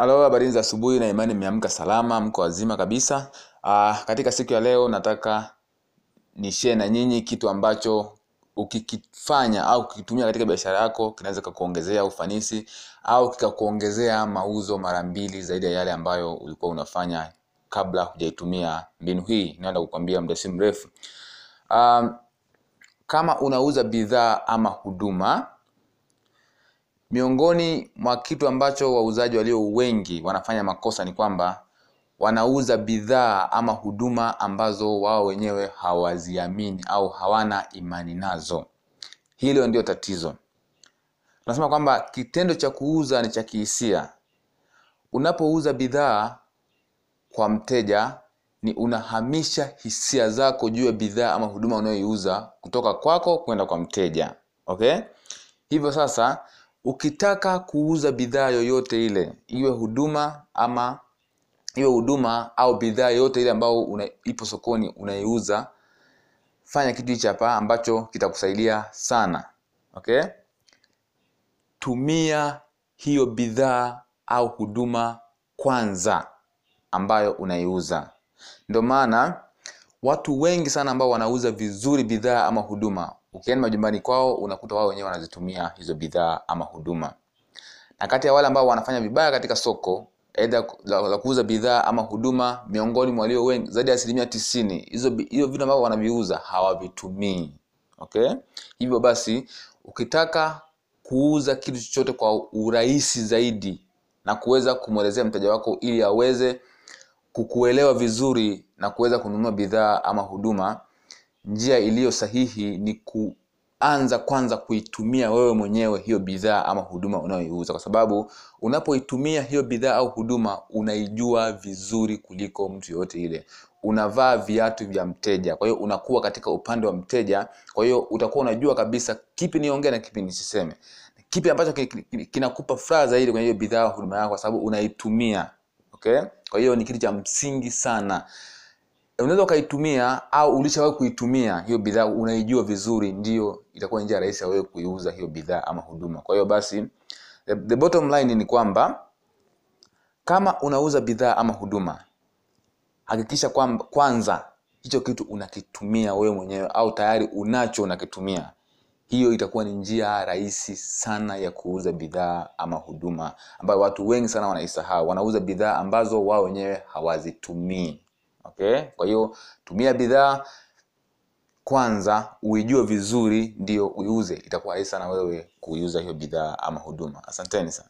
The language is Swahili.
Halo, habari za asubuhi na imani mmeamka salama, mko wazima kabisa. Uh, katika siku ya leo nataka ni share na nyinyi kitu ambacho ukikifanya au ukikitumia katika biashara yako kinaweza kukuongezea ufanisi au kikakuongezea mauzo mara mbili zaidi ya yale ambayo ulikuwa unafanya kabla hujaitumia mbinu hii. Naenda kukwambia muda si mrefu. Um, kama unauza bidhaa ama huduma miongoni mwa kitu ambacho wauzaji walio wengi wanafanya makosa ni kwamba wanauza bidhaa ama huduma ambazo wao wenyewe hawaziamini au hawana imani nazo. Hilo ndio tatizo. Tunasema kwamba kitendo cha kuuza ni cha kihisia. Unapouza bidhaa kwa mteja ni unahamisha hisia zako juu ya bidhaa ama huduma unayoiuza kutoka kwako kwenda kwa mteja. Okay? Hivyo sasa ukitaka kuuza bidhaa yoyote ile iwe huduma ama iwe huduma au bidhaa yoyote ile ambayo ipo sokoni unaiuza fanya kitu hichi hapa ambacho kitakusaidia sana okay? Tumia hiyo bidhaa au huduma kwanza ambayo unaiuza ndio maana watu wengi sana ambao wanauza vizuri bidhaa ama huduma ukienda majumbani kwao unakuta wao wenyewe wanazitumia hizo bidhaa ama huduma. Na kati ya wale ambao wanafanya vibaya katika soko aidha la, kuuza bidhaa ama huduma miongoni mwa walio wengi zaidi ya asilimia tisini hizo hiyo vitu ambavyo wanaviuza hawavitumii. Okay? Hivyo basi ukitaka kuuza kitu chochote kwa urahisi zaidi na kuweza kumwelezea mteja wako ili aweze kukuelewa vizuri na kuweza kununua bidhaa ama huduma njia iliyo sahihi ni kuanza kwanza kuitumia wewe mwenyewe hiyo bidhaa ama huduma unayoiuza. Kwa sababu unapoitumia hiyo bidhaa au huduma unaijua vizuri kuliko mtu yoyote ile. Unavaa viatu vya mteja kwa hiyo unakuwa katika upande wa mteja kwa hiyo utakuwa unajua kabisa kipi niongee na kipi nisiseme. Kipi ambacho kinakupa furaha zaidi kwenye hiyo bidhaa huduma yako kwa sababu unaitumia okay? Kwa hiyo ni kitu cha msingi sana unaweza ukaitumia au ulishawahi kuitumia hiyo bidhaa unaijua vizuri ndio itakuwa njia rahisi wewe kuiuza hiyo bidhaa ama huduma. Kwa hiyo basi the, the bottom line ni kwamba kama unauza bidhaa ama huduma hakikisha kwamba kwanza hicho kitu unakitumia wewe mwenyewe au tayari unacho unakitumia hiyo itakuwa ni njia rahisi sana ya kuuza bidhaa ama huduma ambayo watu wengi sana wanaisahau. Wanauza bidhaa ambazo wao wenyewe hawazitumii okay? Kwa hiyo tumia bidhaa kwanza uijue vizuri ndio uiuze. Itakuwa rahisi sana wewe kuiuza hiyo bidhaa ama huduma. Asanteni sana